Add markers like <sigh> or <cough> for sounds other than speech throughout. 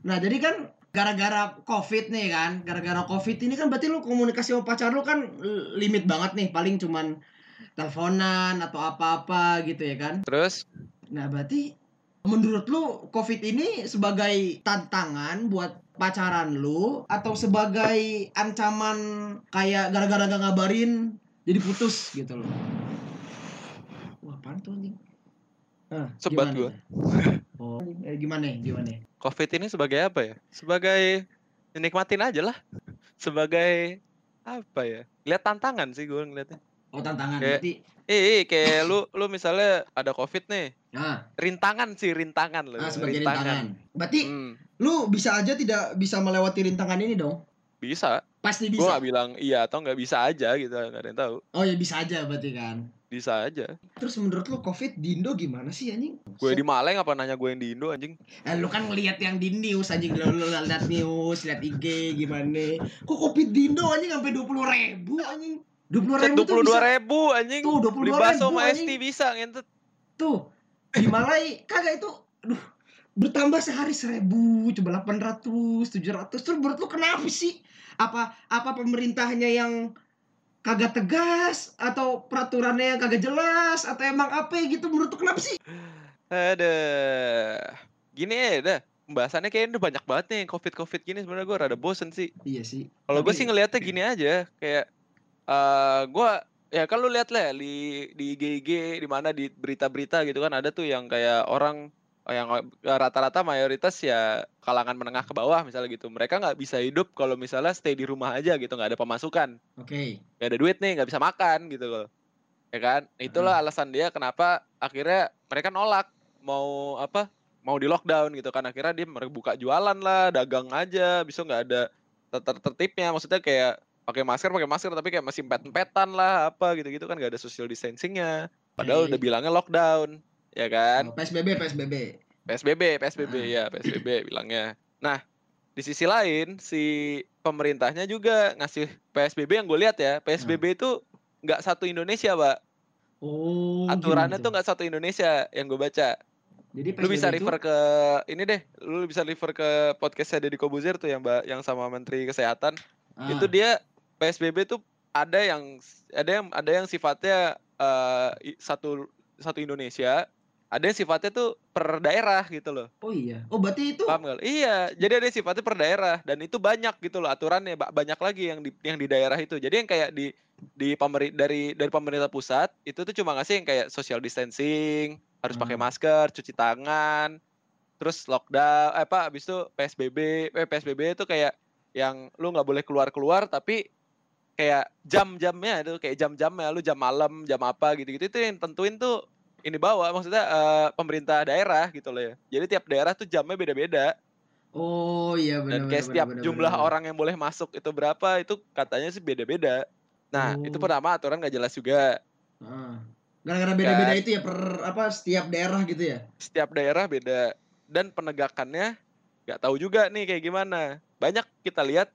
Nah, jadi kan gara-gara covid nih kan gara-gara covid ini kan berarti lu komunikasi sama pacar lu kan limit banget nih paling cuman teleponan atau apa-apa gitu ya kan. Terus? Nah berarti menurut lu covid ini sebagai tantangan buat pacaran lu atau sebagai ancaman kayak gara-gara gak ngabarin jadi putus gitu loh? Wah apaan tuh anjing? Ah, Sebat gimana gua. ya? oh eh, gimana gimana COVID ini sebagai apa ya? Sebagai nikmatin aja lah. Sebagai apa ya? Lihat tantangan sih gue ngeliatnya. oh tantangan Kayak- berarti Eh, kayak lu lu misalnya ada COVID nih, nah rintangan sih rintangan loh. Ah, sebagai rintangan. Berarti Hmm, lu bisa aja tidak bisa melewati rintangan ini dong? bisa. Pasti Gue bisa. gak bilang iya atau nggak bisa aja gitu, nggak ada yang tahu. Oh ya bisa aja berarti kan. Bisa aja. Terus menurut lu Covid di Indo gimana sih anjing? Gue di Maleng apa nanya gue yang di Indo anjing? Eh, lu kan ngelihat yang di news anjing lu, lu lihat news, lihat IG gimana. Kok Covid di Indo anjing sampai 20 ribu anjing. 20 Set ribu dua tuh puluh dua bisa. ribu anjing. Tuh 22 Beli bakso ribu sama anjing. ST bisa ngentut. Tuh. Di Malai kagak itu aduh bertambah sehari seribu coba 800 700 terus menurut lu kenapa sih? Apa apa pemerintahnya yang kagak tegas? Atau peraturannya yang kagak jelas? Atau emang apa gitu? Menurut lu kenapa sih? Ada. Gini ya dah. Pembahasannya kayaknya udah banyak banget nih covid-covid gini. Sebenarnya gue rada bosen sih. iya sih. Kalau gue sih ngelihatnya gini aja, kayak eh gue ya kan lu lihat lah di di IG di mana di berita-berita gitu kan ada tuh yang kayak orang yang rata-rata mayoritas ya kalangan menengah ke bawah misalnya gitu. Mereka nggak bisa hidup kalau misalnya stay di rumah aja gitu, nggak ada pemasukan, oke nggak ada duit nih, nggak bisa makan gitu loh. Ya kan? Itulah alasan dia kenapa akhirnya mereka nolak mau apa? Mau di lockdown gitu kan. Akhirnya dia buka jualan lah, dagang aja, bisa nggak ada ter- tertibnya. Maksudnya kayak pakai masker, pakai masker tapi kayak masih empet-empetan lah apa gitu-gitu kan nggak ada social distancingnya. Padahal Oke. udah bilangnya lockdown, ya kan? Oh, PSBB PSBB PSBB, PSBB Ah. ya, PSBB bilangnya. Nah, di sisi lain si pemerintahnya juga ngasih PSBB yang gue lihat ya, PSBB itu nggak satu Indonesia, Pak. oh Aturannya gitu. tuh nggak satu Indonesia yang gue baca. jadi Lu bisa PSBB itu- refer ke ini deh, lu bisa refer ke podcastnya Deddy Kobuzer tuh yang Mbak yang sama Menteri Kesehatan. Ah, Itu dia PSBB tuh ada yang ada yang ada yang sifatnya i- satu satu Indonesia, ada yang sifatnya tuh per daerah gitu loh. oh iya oh berarti itu Paham nggak? Iya, jadi ada yang sifatnya per daerah dan itu banyak gitu loh aturannya ba- banyak lagi yang di yang di daerah itu. Jadi yang kayak di di pemeri dari dari pemerintah pusat itu tuh cuma ngasih yang kayak social distancing, harus pakai Hmm. masker, cuci tangan, terus lockdown, eh, apa habis itu PSBB, eh, PSBB itu kayak yang lu nggak boleh keluar-keluar tapi kayak jam-jamnya itu kayak jam-jamnya lu jam malam, jam apa gitu-gitu itu yang tentuin tuh ini bawa maksudnya eh, pemerintah daerah gitu loh ya. Jadi tiap daerah tuh jamnya beda-beda oh iya benar dan kayak setiap jumlah orang yang boleh masuk itu berapa itu katanya sih beda-beda. Nah, itu Oh. pertama aturan nggak jelas juga. Ah. gara-gara beda-beda Kan. itu ya per apa setiap daerah gitu ya Setiap daerah beda dan penegakannya nggak tahu juga nih kayak gimana. Banyak kita lihat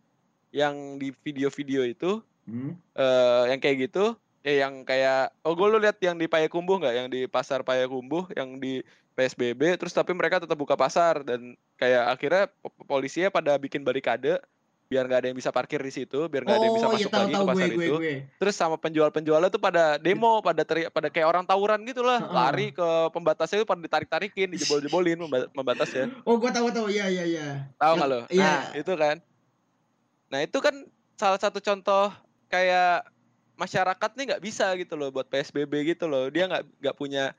yang di video-video itu hmm? eh yang kayak gitu, eh yang kayak oh gue lu lihat yang di Payakumbuh nggak? Yang di pasar Payakumbuh, yang di PSBB, terus tapi mereka tetap buka pasar dan kayak akhirnya po- polisinya pada bikin barikade biar nggak ada yang bisa parkir di situ, biar nggak ada yang bisa oh iya masuk tahu lagi tahu ke gue pasar gue itu. gue Terus sama penjual-penjualnya tuh pada demo, pada teri, pada kayak orang tawuran gitu lah, Heeh. lari ke pembatasnya itu pada ditarik-tarikin, dijebol-jebolin pemba- pembatasnya. <laughs> oh gue tahu tahu iya iya iya Tahu Yang- nggak lo? iya. Nah, itu kan. Nah, itu kan salah satu contoh kayak masyarakat nih nggak bisa gitu loh buat PSBB gitu loh. Dia nggak nggak punya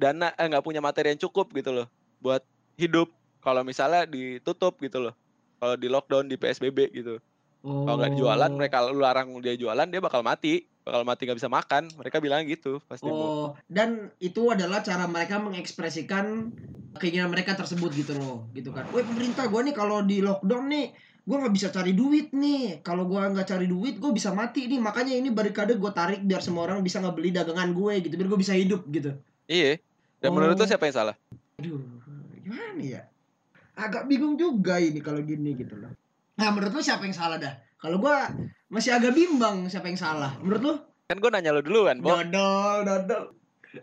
dana eh nggak punya materi yang cukup gitu loh buat hidup kalau misalnya ditutup gitu loh. Kalau di lockdown di PSBB gitu. oh. Kalau nggak jualan mereka lu larang dia jualan dia bakal mati, bakal mati nggak bisa makan. Mereka bilang gitu pasti Bu. Oh, dan itu adalah cara mereka mengekspresikan keinginan mereka tersebut gitu loh, gitu kan. Woi pemerintah gue nih kalau di lockdown nih, gue nggak bisa cari duit nih. Kalau gue nggak cari duit, gue bisa mati nih. Makanya ini barikade gue tarik biar semua orang bisa nggak beli dagangan gue gitu, biar gue bisa hidup gitu. Iya. Dan menurut lu Oh. siapa yang salah? Aduh, gimana ya? Agak bingung juga ini kalau gini gitu loh. Nah, menurut lu siapa yang salah dah? Kalau gue masih agak bimbang siapa yang salah. Menurut lu? Kan gue nanya lu dulu kan, Bo. Dodol, dodol.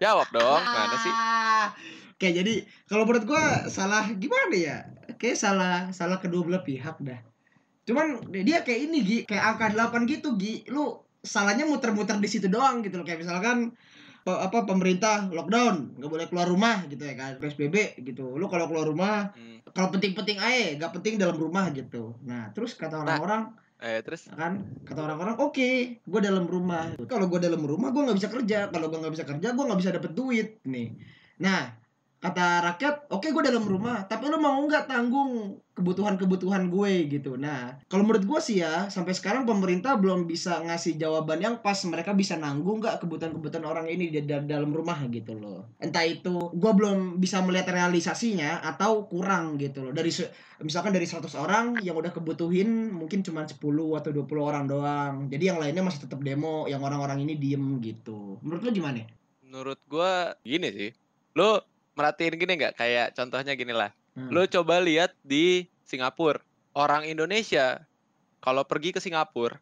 Jawab dong, mana sih? Ah, Oke, jadi kalau menurut gua salah gimana ya? kayak salah salah kedua belah pihak dah cuman dia kayak ini Gi. Kayak angka 8 gitu Gi. Lu salahnya muter-muter di situ doang gitu loh. Kayak misalkan pe- apa pemerintah lockdown nggak boleh keluar rumah gitu ya kan psbb gitu. Lu kalau keluar rumah Hmm. kalau penting-penting aja nggak penting dalam rumah gitu. Nah terus kata orang-orang Eh terus? kan kata orang-orang oke gue dalam rumah. Kalau gue dalam rumah gue nggak bisa kerja. Kalau gue nggak bisa kerja gue nggak bisa dapet duit nih. Nah kata rakyat oke gue dalam rumah tapi lu mau nggak tanggung kebutuhan-kebutuhan gue gitu nah kalau menurut gue sih ya sampai sekarang pemerintah belum bisa ngasih jawaban yang pas mereka bisa nanggung nggak kebutuhan-kebutuhan orang ini di da- dalam rumah gitu loh entah itu gue belum bisa melihat realisasinya atau kurang gitu loh dari misalkan dari 100 orang yang udah kebutuhin mungkin cuma 10 atau 20 orang doang. Jadi yang lainnya masih tetap demo, yang orang-orang ini diem gitu. Menurut lu gimana? menurut gua gini sih. Lu merhatiin gini nggak? Kayak contohnya gini lah. Hmm. Lu coba lihat di Singapura. Orang Indonesia kalau pergi ke Singapura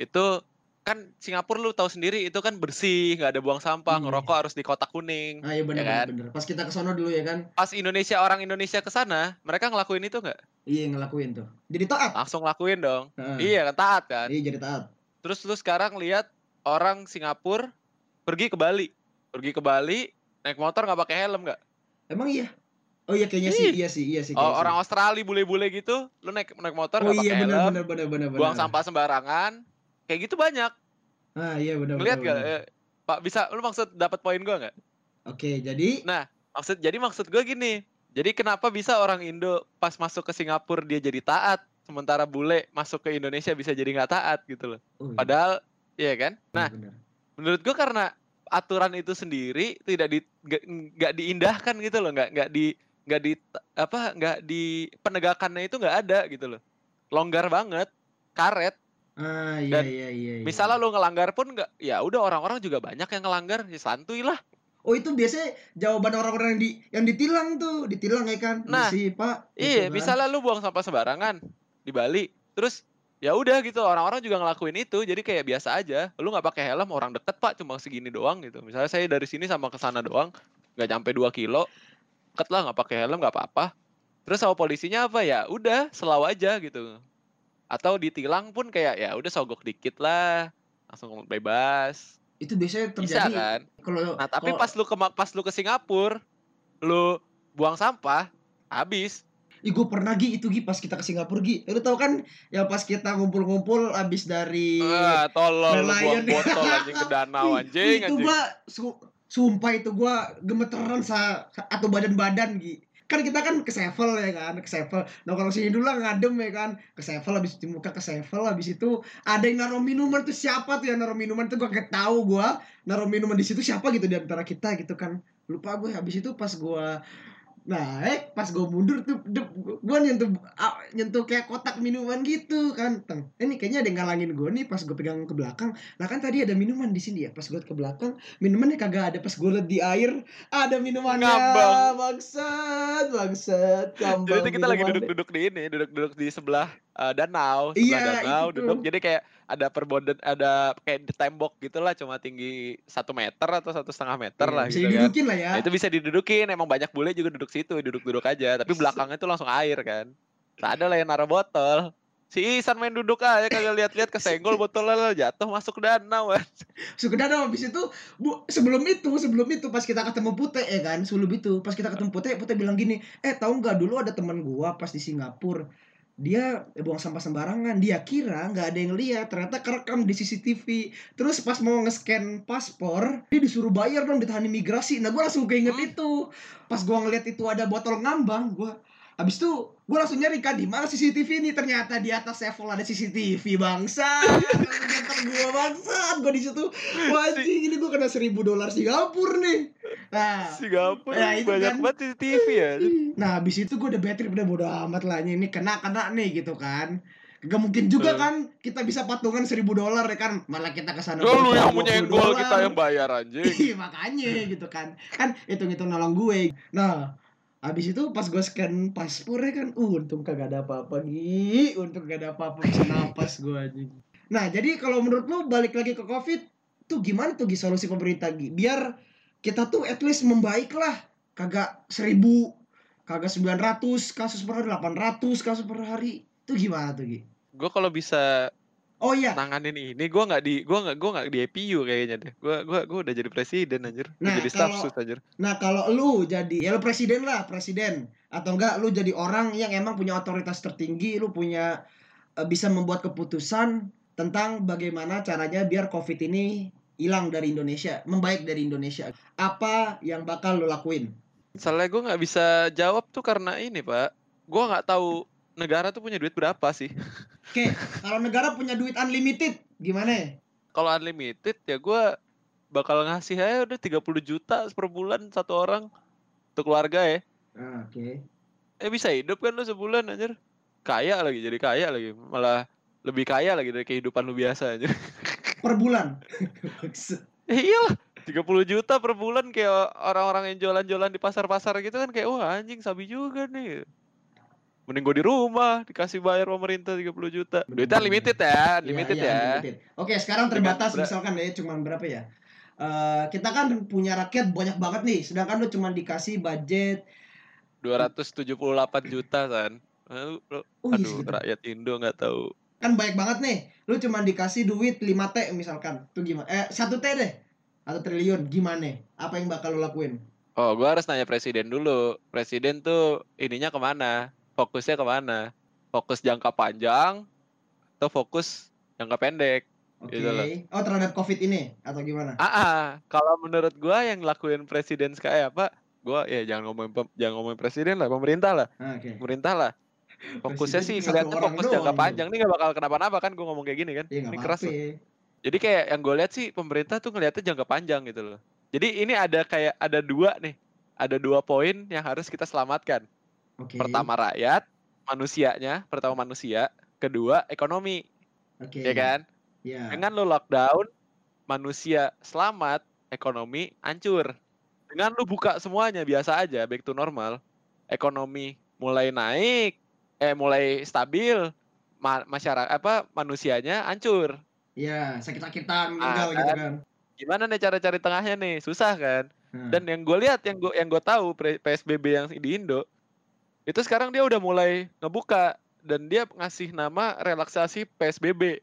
itu kan Singapura lu tahu sendiri itu kan bersih, nggak ada buang sampah, Iya. ngerokok harus di kotak kuning. Ah iya bener, Ya kan? bener, bener. Pas kita ke sono dulu ya kan. Pas Indonesia orang Indonesia ke sana, mereka ngelakuin itu nggak? Iya ngelakuin tuh. Jadi taat. Langsung ngelakuin dong. Heeh. Iya kan taat kan. Iya jadi taat. Terus lu sekarang lihat orang Singapura pergi ke Bali. Pergi ke Bali naik motor nggak pakai helm nggak? Emang iya? Oh iya kayaknya sih, iya sih, iya sih. Oh, orang sih. Australia bule-bule gitu, lu naik naik motor Oh nggak iya pakai helm, bener, bener, bener, bener. buang sampah sembarangan. Kayak gitu banyak. Ah iya Ngeliat bener, gak? bener. Eh, Pak bisa lu maksud dapat poin gua nggak? Oke jadi Maksud jadi maksud gua gini. Jadi kenapa bisa orang Indo pas masuk ke Singapura dia jadi taat, sementara bule masuk ke Indonesia bisa jadi nggak taat gitu loh. oh, iya, Padahal iya kan? Nah, bener. menurut gua karena aturan itu sendiri tidak di nggak- diindahkan gitu loh nggak nggak di nggak di apa nggak di penegakannya itu nggak ada gitu loh longgar banget karet Ah iya dan iya iya. iya. misalnya lo ngelanggar pun nggak ya udah orang-orang juga banyak yang ngelanggar ya santuy lah Oh itu biasanya jawaban orang-orang yang di yang ditilang tuh, ditilang ya kan? Nah, sih Pak. gitu iya kan. misalnya lu buang sampah sembarangan di Bali terus ya udah gitu orang-orang juga ngelakuin itu jadi kayak biasa aja. Lu nggak pakai helm orang deket pak cuma segini doang gitu. Misalnya saya dari sini sama ke sana doang nggak sampai 2 kilo deket lah nggak pakai helm nggak apa-apa. Terus sama polisinya apa? Ya udah selaw aja gitu. Atau ditilang pun kayak ya udah sogok dikit lah langsung bebas. Itu biasanya bisa terjadi kan? kalau nah tapi kalau- pas lu ke pas lu ke Singapura lu buang sampah habis Ih gue pernah Gi itu Gi pas kita ke Singapura Gi. Lu tau kan yang pas kita ngumpul-ngumpul abis dari Ah, tolol buang botol <laughs> anjing ke danau anjing Itu anjing. gua su- Sumpah itu gua gemeteran sa atau badan-badan Gi. Kan kita kan ke Sevel ya kan Ke Sevel. Nah kalau sini dulu lah ngadem ya kan. Ke Sevel habis di muka ke Sevel Habis itu ada yang naruh minuman tuh siapa tuh yang naruh minuman? Tuh gua gak tahu gua. Naruh minuman di situ siapa gitu di antara kita gitu kan. Lupa gue habis itu pas gua Nah, eh pas gue mundur tuh, gue nyentuh ah, nyentuh kayak kotak minuman gitu kan. Teng. Ini kayaknya ada yang ngalangin gue nih pas gue pegang ke belakang. Nah kan tadi ada minuman di sini ya. Pas gue ke belakang, minumannya kagak ada. Pas gue liat di air, ada minumannya. Ngambang. Bangsat, bangsat. Ngambang Jadi itu kita lagi duduk-duduk di ini, duduk-duduk di sebelah eh, danau, sebelah Iya, danau, itu. duduk. Jadi kayak ada perboden, ada kayak di tembok gitulah, cuma tinggi satu meter atau satu setengah meter Iya, lah bisa gitu kan. didudukin lah ya. Nah, itu bisa didudukin, emang banyak bule juga duduk situ, duduk-duduk aja. Tapi belakangnya tuh langsung air kan. Nah, ada lah yang naruh botol. Si Isan main duduk aja kagak lihat-lihat kesenggol botolnya jatuh masuk danau. kan. Sudah dong habis itu bu, sebelum itu sebelum itu pas kita ketemu Putih ya kan sebelum itu pas kita ketemu Putih Putih bilang gini eh tahu nggak dulu ada teman gua pas di Singapura dia buang sampah sembarangan. Dia kira nggak ada yang lihat. Ternyata kerekam di CCTV terus pas mau nge-scan paspor dia disuruh bayar dong ditahan imigrasi. Nah gua langsung keinget Hmm. itu. Pas gua ngeliat itu ada botol ngambang gua Habis itu gue langsung nyari kan di mana CCTV ini ternyata di atas level ada CCTV bangsa. Langsung gue bangsa. Gue di situ wajib ini gue kena seribu dolar Singapura nih. Nah, Singapura Ya, itu banyak kan. banget di TV ya. nah habis itu gue udah battery udah bodo amat lah ini kena kena nih gitu kan. Gak mungkin juga Eh. kan kita bisa patungan seribu dolar ya kan malah kita ke sana lu yang punya 20 gol dolar. kita yang bayar anjing. Iya makanya gitu kan Kan hitung-hitung nolong gue Nah Habis itu pas gue scan paspornya kan uh, Untung kagak ada apa-apa nih Untung kagak ada apa-apa bisa gue anjing. Nah jadi kalau menurut lu balik lagi ke covid Tuh gimana tuh Gi solusi pemerintah Gi? Biar kita tuh at least membaik lah. Kagak seribu kagak 900 kasus per hari 800 kasus per hari. Itu gimana tuh Gi? Gue kalau bisa oh iya nanganin ini, gue nggak di gue nggak gue nggak di APU kayaknya deh. Gue gue gue udah jadi presiden anjir, udah Nah, jadi staff sus anjir. nah kalau lu jadi ya lu presiden lah presiden atau enggak lu jadi orang yang emang punya otoritas tertinggi lu punya eh, bisa membuat keputusan tentang bagaimana caranya biar covid ini hilang dari Indonesia membaik dari Indonesia apa yang bakal lu lakuin Soalnya gue nggak bisa jawab tuh karena ini pak, gue nggak tahu negara tuh punya duit berapa sih. <laughs> oke kalau negara punya duit unlimited gimana Kalau unlimited ya gue bakal ngasih aja udah 30 juta per bulan satu orang untuk keluarga ya. Ah, oke Eh bisa hidup kan lu sebulan anjir. Kaya lagi jadi kaya lagi. Malah lebih kaya lagi dari kehidupan lu biasa anjir. per bulan Eh, iyalah 30 juta per bulan kayak orang-orang yang jualan-jualan di pasar-pasar gitu kan kayak wah anjing sabi juga nih. Mending gue di rumah dikasih bayar pemerintah 30 juta. Duitnya limited ya, limited Iya, iya, ya. unlimited. Oke, sekarang Dengan terbatas ber- misalkan ya cuman berapa ya? Eh, kita kan punya rakyat banyak banget nih, sedangkan lu cuma dikasih budget 278 juta kan. Lu- lu- Oh, iya, Aduh, rakyat Indo nggak tahu. kan banyak banget nih. Lu cuma dikasih duit 5T misalkan. Tuh gimana? Eh, 1 T deh. Atau triliun gimana? Apa yang bakal lu lakuin? Oh, gua harus nanya presiden dulu. Presiden tuh ininya ke mana? Fokusnya ke mana? Fokus jangka panjang atau fokus jangka pendek? Oke. Gitu loh. Oh, terhadap Covid ini atau gimana? Ah, ah. kalau menurut gua yang lakuin presiden kayak apa? Gua ya jangan ngomongin pem- jangan ngomongin presiden lah, pemerintah lah, Ah, Oke. pemerintah lah. Fokusnya Presiden sih orang fokus jangka gitu. panjang nih gak bakal kenapa-napa kan gua ngomong kayak gini kan. Iya, ini keras loh. Jadi kayak yang gue lihat sih pemerintah tuh ngeliatnya jangka panjang gitu loh. Jadi ini ada kayak ada dua nih, ada dua poin yang harus kita selamatkan. Oke. Pertama rakyat, manusianya, pertama manusia, kedua ekonomi, Oke. ya kan? Iya. Dengan lo lockdown, manusia selamat, ekonomi hancur. Dengan lu buka semuanya biasa aja, back to normal, ekonomi mulai naik, eh mulai stabil, ma- masyarakat apa manusianya hancur. Iya, sakit-sakitan meninggal Ah, gitu kan. kan. Gimana nih cara cari tengahnya nih? Susah kan? Nah. Dan yang gue lihat, yang gue yang gue tahu PSBB yang di Indo, itu sekarang dia udah mulai ngebuka dan dia ngasih nama relaksasi PSBB.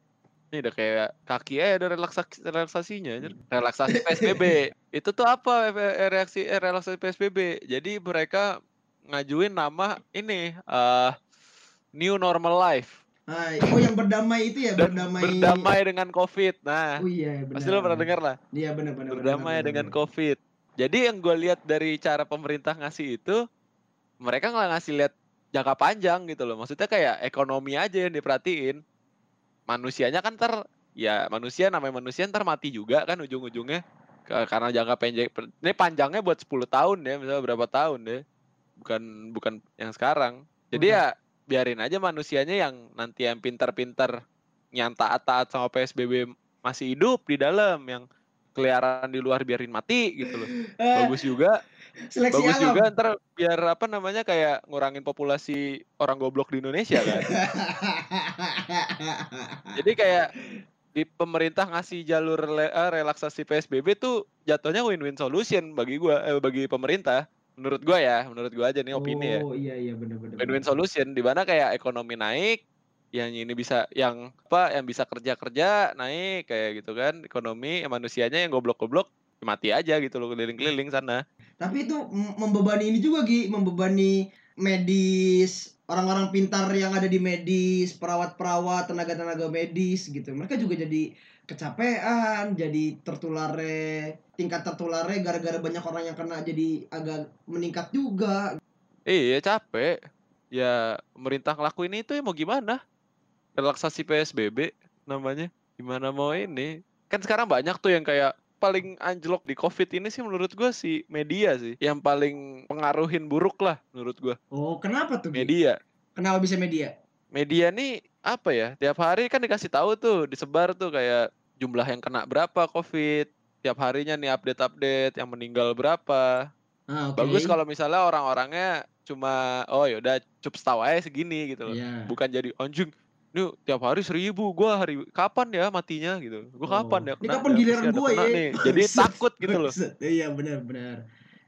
Ini udah kayak kaki aja ada relaksasi relaksasinya, anjir. relaksasi PSBB. <laughs> itu tuh apa eh, reaksi eh, relaksasi PSBB? Jadi mereka ngajuin nama ini eh new normal life Ah, oh yang berdamai itu ya, dan berdamai. berdamai dengan COVID. Nah, Oh iya, benar. pasti lo pernah dengar lah. Iya, benar benar. berdamai dengan COVID. Jadi yang gue lihat dari cara pemerintah ngasih itu, mereka nggak ngasih lihat jangka panjang gitu loh. Maksudnya kayak ekonomi aja yang diperhatiin. Manusianya kan ter, ya manusia namanya manusia ntar mati juga kan ujung-ujungnya. Karena jangka pendek, ini panjangnya buat 10 tahun ya, misalnya berapa tahun deh. Bukan bukan yang sekarang. Jadi Oke. ya biarin aja manusianya yang nanti yang pintar-pintar yang taat-taat sama PSBB masih hidup di dalam yang keliaran di luar biarin mati gitu loh. <laughs> Bagus juga, seleksi bagus alam. juga ntar biar apa namanya kayak ngurangin populasi orang goblok di Indonesia kan. Jadi kayak di pemerintah ngasih jalur eh, relaksasi PSBB tuh jatuhnya win-win solution bagi gua eh, bagi pemerintah. Menurut gua ya, menurut gua aja nih opini ya. Oh iya iya benar benar. Win-win solution di mana kayak ekonomi naik, yang ini bisa yang apa yang bisa kerja-kerja naik kayak gitu kan ekonomi manusianya yang goblok-goblok mati aja gitu loh keliling-keliling sana. Tapi itu membebani ini juga Gi, membebani medis, orang-orang pintar yang ada di medis, perawat-perawat, tenaga-tenaga medis gitu. Mereka juga jadi kecapean, jadi tertularnya tingkat tertularnya gara-gara banyak orang yang kena jadi agak meningkat juga. Iya capek. Ya pemerintah ngelakuin itu ya mau gimana? Relaksasi PSBB namanya. Gimana mau ini? Kan sekarang banyak tuh yang kayak paling anjlok di COVID ini sih menurut gua si media sih yang paling pengaruhin buruk lah menurut gua. Oh, kenapa tuh? Media. Kenapa bisa media? Media nih apa ya? Tiap hari kan dikasih tahu tuh, disebar tuh kayak jumlah yang kena berapa COVID. Tiap harinya nih update-update yang meninggal berapa. Ah, oke. Bagus kalau misalnya orang-orangnya cuma oh yaudah cup setahu aja segini gitu loh. Iya. Bukan jadi anjing Nih tiap hari seribu gua hari kapan ya matinya gitu. Gua kapan ya Oh. Ini kena kapan ya? giliran kena ya? nih. Jadi takut gitu loh. Iya benar benar.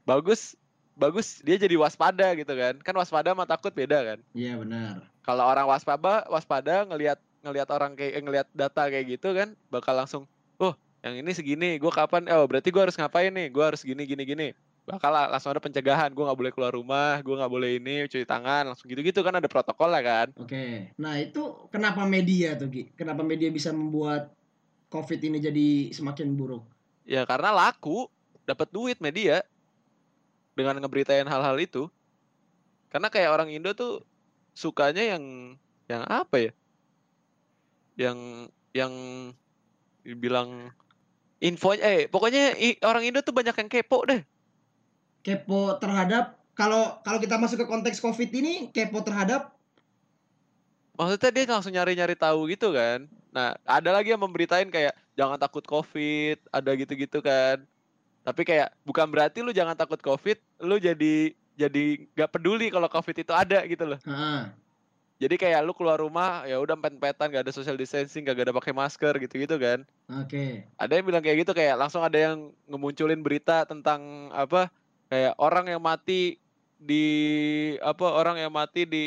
Bagus bagus dia jadi waspada gitu kan. Kan waspada sama takut beda kan. Iya benar. Kalau orang waspada waspada ngelihat ngelihat orang kayak eh, ngelihat data kayak gitu kan bakal langsung, "Oh, yang ini segini, gue kapan? Oh, berarti gue harus ngapain nih? Gue harus gini gini gini." Bakal langsung ada pencegahan. Gue nggak boleh keluar rumah, gue nggak boleh ini, cuci tangan, langsung gitu-gitu kan ada protokol lah kan. Oke. Nah, itu kenapa media tuh, Gi? Kenapa media bisa membuat COVID ini jadi semakin buruk? Ya karena laku, dapat duit media dengan ngeberitain hal-hal itu. Karena kayak orang Indo tuh sukanya yang yang apa ya? Yang yang dibilang info eh pokoknya orang Indo tuh banyak yang kepo deh. Kepo terhadap kalau kalau kita masuk ke konteks COVID ini kepo terhadap Maksudnya dia langsung nyari-nyari tahu gitu kan. Nah, ada lagi yang memberitain kayak jangan takut COVID, ada gitu-gitu kan. Tapi kayak bukan berarti lu jangan takut COVID, lu jadi jadi nggak peduli kalau COVID itu ada gitu loh. Heeh. Jadi kayak lu keluar rumah ya udah empet-empetan gak ada social distancing, gak ada pakai masker gitu-gitu kan. Oke. Ada yang bilang kayak gitu kayak langsung ada yang ngemunculin berita tentang apa kayak orang yang mati di apa orang yang mati di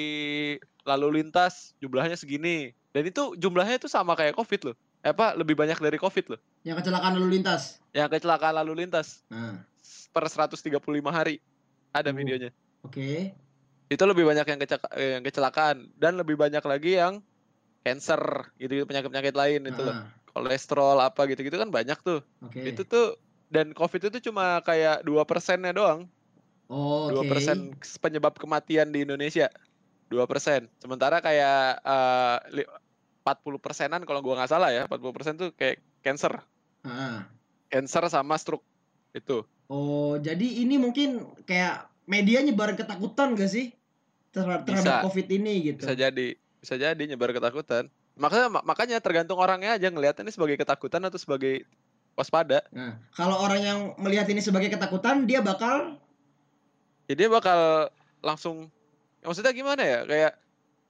lalu lintas jumlahnya segini. Dan itu jumlahnya itu sama kayak Covid loh. Eh, Apa lebih banyak dari Covid loh. Yang kecelakaan lalu lintas. Yang kecelakaan lalu lintas Nah, per 135 hari ada Oh. videonya. oke. itu lebih banyak yang, eh, yang kecelakaan dan lebih banyak lagi yang cancer gitu penyakit penyakit lain itu loh Heeh. kolesterol apa gitu gitu kan banyak tuh Oke. itu tuh dan covid itu cuma kayak dua persennya doang. Oh, dua oke. persen penyebab kematian di Indonesia. Dua persen. Sementara kayak eh, empat puluh persenan kalau gua nggak salah ya. 40 persen tuh kayak cancer. Heeh. cancer sama stroke itu. Oh, jadi ini mungkin kayak media nyebarin ketakutan gak sih? Terhadap, terhadap Bisa. COVID ini gitu? bisa jadi. Bisa jadi nyebar ketakutan. Makanya mak- makanya tergantung orangnya aja ngeliatnya ini sebagai ketakutan atau sebagai waspada. Nah, kalau orang yang melihat ini sebagai ketakutan, dia bakal jadi dia bakal langsung ya maksudnya gimana ya? Kayak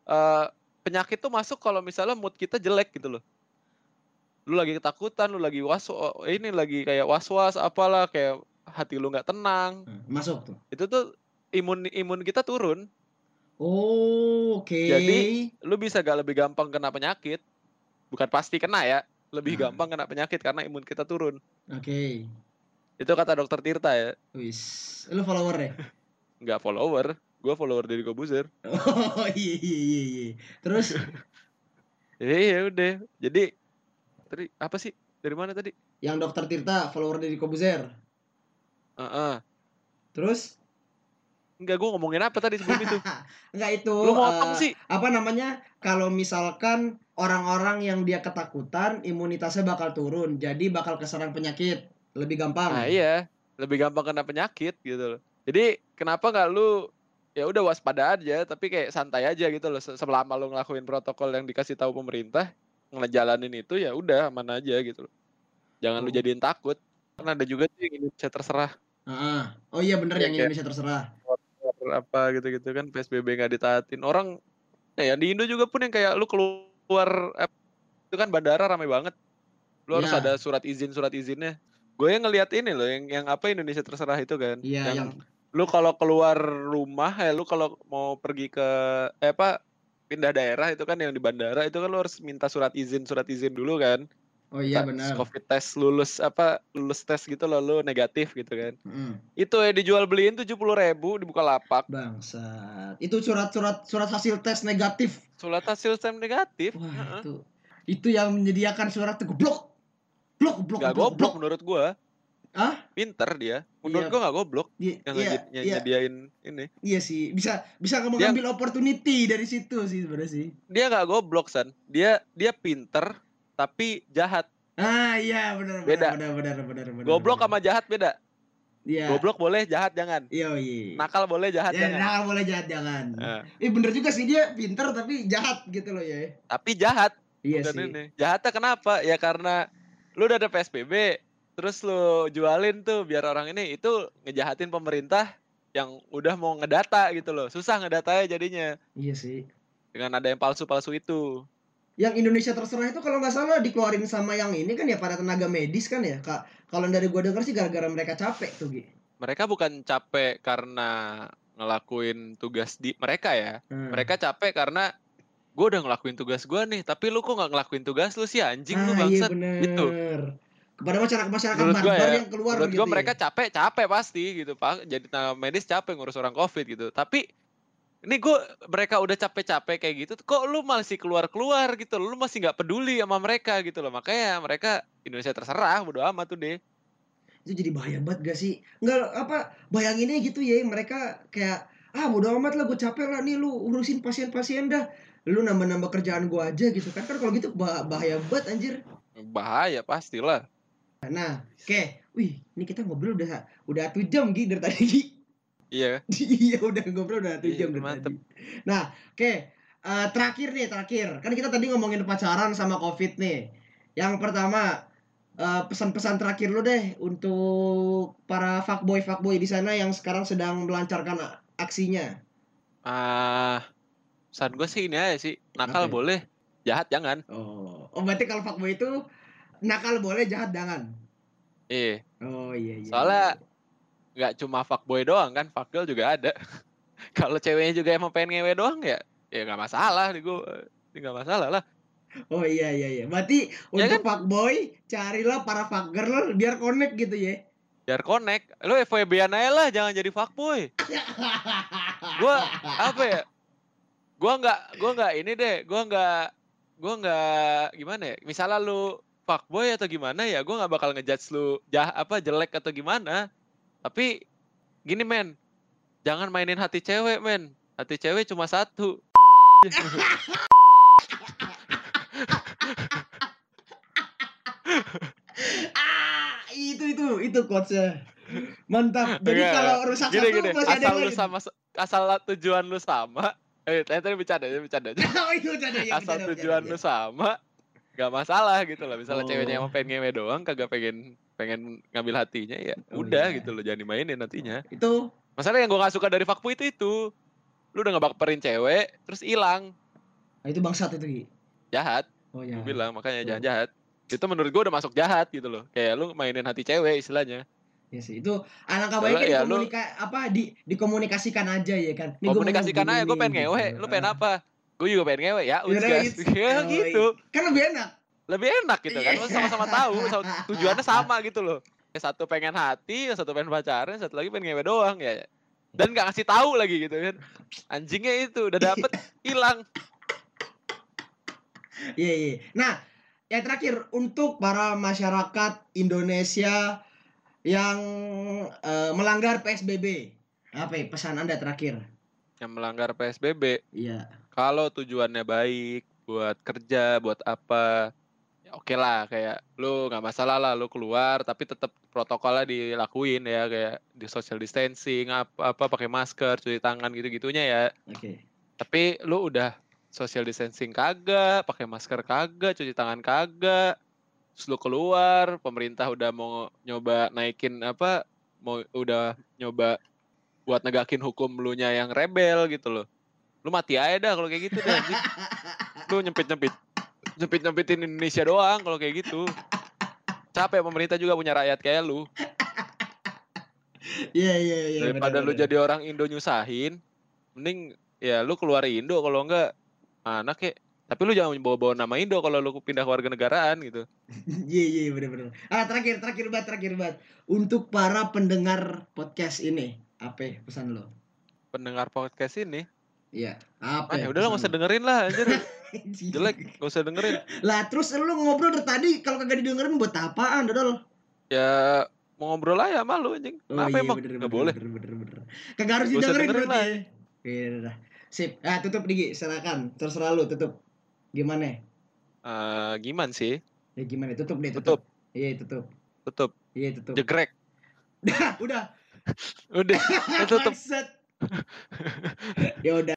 eh, penyakit tuh masuk kalau misalnya mood kita jelek gitu loh. Lu lagi ketakutan lu lagi was ini lagi kayak was was apalah kayak hati lu nggak tenang. Nah, masuk tuh. itu tuh imun imun kita turun. Oh, oke. Jadi, lu bisa gak lebih gampang kena penyakit? Bukan pasti kena ya lebih Nah. gampang kena penyakit karena imun kita turun Oke. itu kata dokter Tirta ya Wis, lu follower ya? nggak follower gue follower dari Kobuzer <laughs> Oh, iya iya iya iya. Terus <laughs> ya ya udah jadi tadi apa sih dari mana tadi yang dokter Tirta follower dari Kobuzer. Heeh. Terus Enggak, gue ngomongin apa tadi sebelum itu? <laughs> enggak itu Lu eh, motong sih. apa namanya? Kalau misalkan orang-orang yang dia ketakutan, imunitasnya bakal turun. Jadi bakal keserang penyakit lebih gampang. Nah iya, lebih gampang kena penyakit gitu loh. Jadi kenapa nggak lu ya udah waspada aja, tapi kayak santai aja gitu loh. Se- Selama lu ngelakuin protokol yang dikasih tahu pemerintah, ngejalanin itu ya udah aman aja gitu loh. Jangan lu Oh. jadiin takut. Karena ada juga tuh yang Indonesia terserah Heeh. Oh iya bener Iya, yang Indonesia terserah. Apa gitu-gitu kan PSBB nggak ditaatin. Orang ya yang di Indo juga pun yang kayak lu keluar eh, itu kan bandara ramai banget. Lu harus Iya. ada surat izin surat izinnya. Gue yang ngeliat ini loh yang yang apa Indonesia terserah itu kan. Iya yang, yang lu kalau keluar rumah ya lu kalau mau pergi ke eh apa pindah daerah itu kan yang di bandara itu kan lu harus minta surat izin surat izin dulu kan. Oh iya benar. Covid test lulus apa lulus tes gitu loh lu negatif gitu kan. Heeh. Itu ya dijual beliin tujuh puluh ribu dibuka lapak. Bangsat. Itu surat-surat surat hasil tes negatif. Surat hasil tes negatif. Wah, Heeh. itu itu yang menyediakan surat itu goblok. Goblok, goblok, Gak goblok menurut gua. Hah? Pinter dia. Menurut Iya. gua gak goblok Iya, yang iya, yang iya, nyediain ini. iya sih. Bisa bisa mengambil opportunity dari situ sih sebenarnya sih. Dia gak goblok san. Dia dia pinter tapi jahat. Ah, iya benar Beda. benar benar benar Goblok benar. sama jahat beda. Iya. Goblok boleh, jahat jangan. Iya, iya. Nakal boleh, jahat ya, jangan. nakal boleh jahat jangan. Nah, Eh bener juga sih dia pinter tapi jahat gitu loh ya. tapi jahat Iya bukan sih. ini. Jahatnya kenapa? Ya karena lu udah ada PSBB, terus lu jualin tuh biar orang ini itu ngejahatin pemerintah yang udah mau ngedata gitu loh. Susah ngedatanya jadinya Iya sih. dengan ada yang palsu-palsu itu. Yang Indonesia terserah itu kalau nggak salah dikeluarin sama yang ini kan ya para tenaga medis kan ya kak. Kalau dari gua denger sih gara-gara mereka capek tuh Gi. mereka bukan capek karena ngelakuin tugas di mereka ya. Hmm. Mereka capek karena gue udah ngelakuin tugas gue nih, tapi lu kok nggak ngelakuin tugas lu sih anjing lu ah, iya bangsat bener. gitu. Kepada masyarakat masyarakat Menurut gua barbar ya, yang keluar Menurut begitu gue mereka ya. capek capek pasti gitu pak. Jadi tenaga medis capek ngurus orang covid gitu. Tapi ini gue mereka udah capek-capek kayak gitu, kok lu masih keluar-keluar gitu, lu masih nggak peduli sama mereka gitu loh. Makanya mereka Indonesia terserah, bodo amat tuh deh. itu jadi bahaya banget gak sih nggak apa bayanginnya gitu ya mereka kayak ah bodo amat lah gue capek lah nih lu urusin pasien-pasien dah lu nambah-nambah kerjaan gue aja gitu kan kan kalau gitu bah- bahaya banget anjir Bahaya pastilah. nah oke wih ini kita ngobrol udah udah satu jam gitu dari tadi. Iya. <laughs> iya udah ngobrol udah satu Iya, jam mantep. tadi nah oke Eh, terakhir nih terakhir kan kita tadi ngomongin pacaran sama covid nih yang pertama eh, pesan-pesan terakhir lu deh untuk para fuckboy fuckboy di sana yang sekarang sedang melancarkan aksinya Ah, pesan gue sih ini aja sih, nakal ya? boleh, jahat jangan. oh oh berarti kalau fuckboy itu nakal boleh jahat jangan Iya. oh iya iya Soalnya nggak cuma fuckboy doang kan, fuckgirl juga ada. <laughs> Kalau ceweknya juga emang pengen ngewe doang ya, ya nggak masalah di gue, nggak masalah lah. oh iya iya iya berarti Ya untuk fuckboy carilah para fuckgirl biar connect gitu ya Biar connect, lu FWB-an aja lah, jangan jadi fuckboy. <laughs> Gua apa ya? Gua nggak, gua nggak ini deh, gua nggak, gua nggak gimana ya? Misalnya lu fuckboy atau gimana ya, gua nggak bakal ngejudge lu jah apa jelek atau gimana. Tapi gini men, jangan mainin hati cewek men. Hati cewek cuma satu. ah itu itu itu quotesnya mantap jadi Enggak, kalau rusak gini satu gini, masih ada asal yang lu lain sama asal tujuan lu sama. Eh, tadi tadi bercanda, tadi bercanda aja. <laughs> oh itu bercanda ya asal bercanda, tujuan lu bercanda. sama nggak masalah gitu loh misalnya Oh. ceweknya emang pengen ngewe doang kagak pengen pengen ngambil hatinya ya Oh, udah iya. gitu loh jangan dimainin nantinya. Itu masalah yang gue gak suka dari fuckboy itu itu. Lu udah ngebaperin cewek terus hilang. Nah, itu bangsat itu Gi. jahat. Oh ya gue bilang makanya Betul. jangan jahat. Itu menurut gue udah masuk jahat gitu loh. Kayak lu mainin hati cewek istilahnya. Ya sih itu alangkah baiknya ya lu- apa di dikomunikasikan aja ya kan? Nih, komunikasikan aja gue pengen ngewe. Gitu. lu pengen Ah. apa? Gue juga pengen ngewe ya Yaudah, udah oh, <laughs> gitu. Kan lebih enak lebih enak gitu kan Iya. sama-sama tahu <laughs> tujuannya sama gitu loh yang satu pengen hati yang satu pengen pacaran yang satu lagi pengen ngewe doang ya dan nggak ngasih tahu lagi gitu kan anjingnya itu udah dapet hilang Iya, iya. Nah, yang terakhir untuk para masyarakat Indonesia yang eh, melanggar PSBB. Apa ya pesan Anda terakhir? yang melanggar psbb Iya. kalau tujuannya baik buat kerja buat apa ya oke lah kayak lu nggak masalah lah lu keluar tapi tetap protokolnya dilakuin ya kayak di social distancing apa apa pakai masker cuci tangan gitu gitunya ya Oke. tapi lu udah social distancing kagak pakai masker kagak cuci tangan kagak terus lu keluar pemerintah udah mau nyoba naikin apa mau udah nyoba buat negakin hukum lu nya yang rebel gitu loh lu mati aja dah kalau kayak gitu anjing. <laughs> lu nyempit nyempit nyempit nyempitin Indonesia doang kalau kayak gitu capek pemerintah juga punya rakyat kayak lu Iya, iya, iya. daripada benar, lu jadi orang Indo nyusahin mending ya lu keluar Indo kalau enggak mana kek tapi lu jangan bawa-bawa nama Indo kalau lu pindah warga negaraan gitu <laughs> Iya, iya, benar-benar. Ah, terakhir, terakhir banget, terakhir banget. Untuk para pendengar podcast ini, apa ya pesan lo? pendengar podcast ini Iya. Apa? ah, ya ya udah lah usah dengerin lah anjir <laughs> jelek nggak usah dengerin Lah, terus lu ngobrol dari tadi kalau kagak didengerin buat apaan, Dodol? ya mau ngobrol aja sama lu anjing Oh apa iya, emang bener, nggak bener, boleh Bener, bener, bener. Kagak harus Gak didengerin dengerin berarti ya. Iya, dah. Sip. Ah, tutup Digi, silakan. Terserah lu tutup. Gimana? Eh, gimana sih Ya gimana? Tutup deh, tutup tutup. Iya, tutup. tutup Iya, tutup. jegrek <laughs> Udah, <laughs> udah. udah <laughs> tutup Bangsat. ya udah.